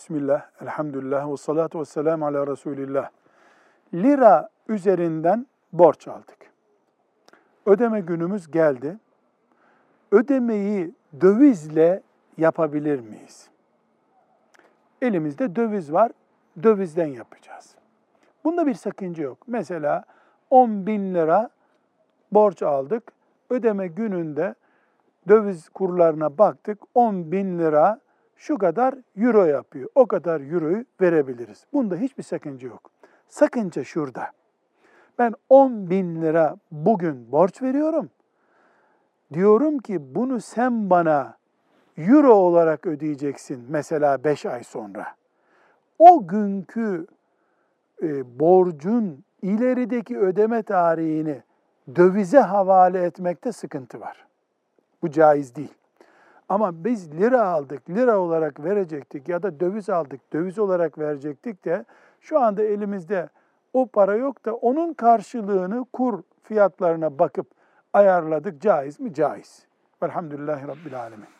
Bismillah, elhamdülillah ve salatu ve selamu ala Resulillah. Lira üzerinden borç aldık. Ödeme günümüz geldi. Ödemeyi dövizle yapabilir miyiz? Elimizde döviz var, dövizden yapacağız. Bunda bir sakınca yok. Mesela 10 bin lira borç aldık. Ödeme gününde döviz kurlarına baktık. 10 bin lira şu kadar euro yapıyor. O kadar euroyu verebiliriz. Bunda hiçbir sakınca yok. Sakınca şurada. Ben 10 bin lira bugün borç veriyorum. Diyorum ki bunu sen bana euro olarak ödeyeceksin mesela 5 ay sonra. O günkü e, borcun ilerideki ödeme tarihini dövize havale etmekte sıkıntı var. Bu caiz değil. Ama biz lira aldık, lira olarak verecektik ya da döviz aldık, döviz olarak verecektik de şu anda elimizde o para yok da onun karşılığını kur fiyatlarına bakıp ayarladık. Caiz mi? Caiz. Velhamdülillahi Rabbil Alemin.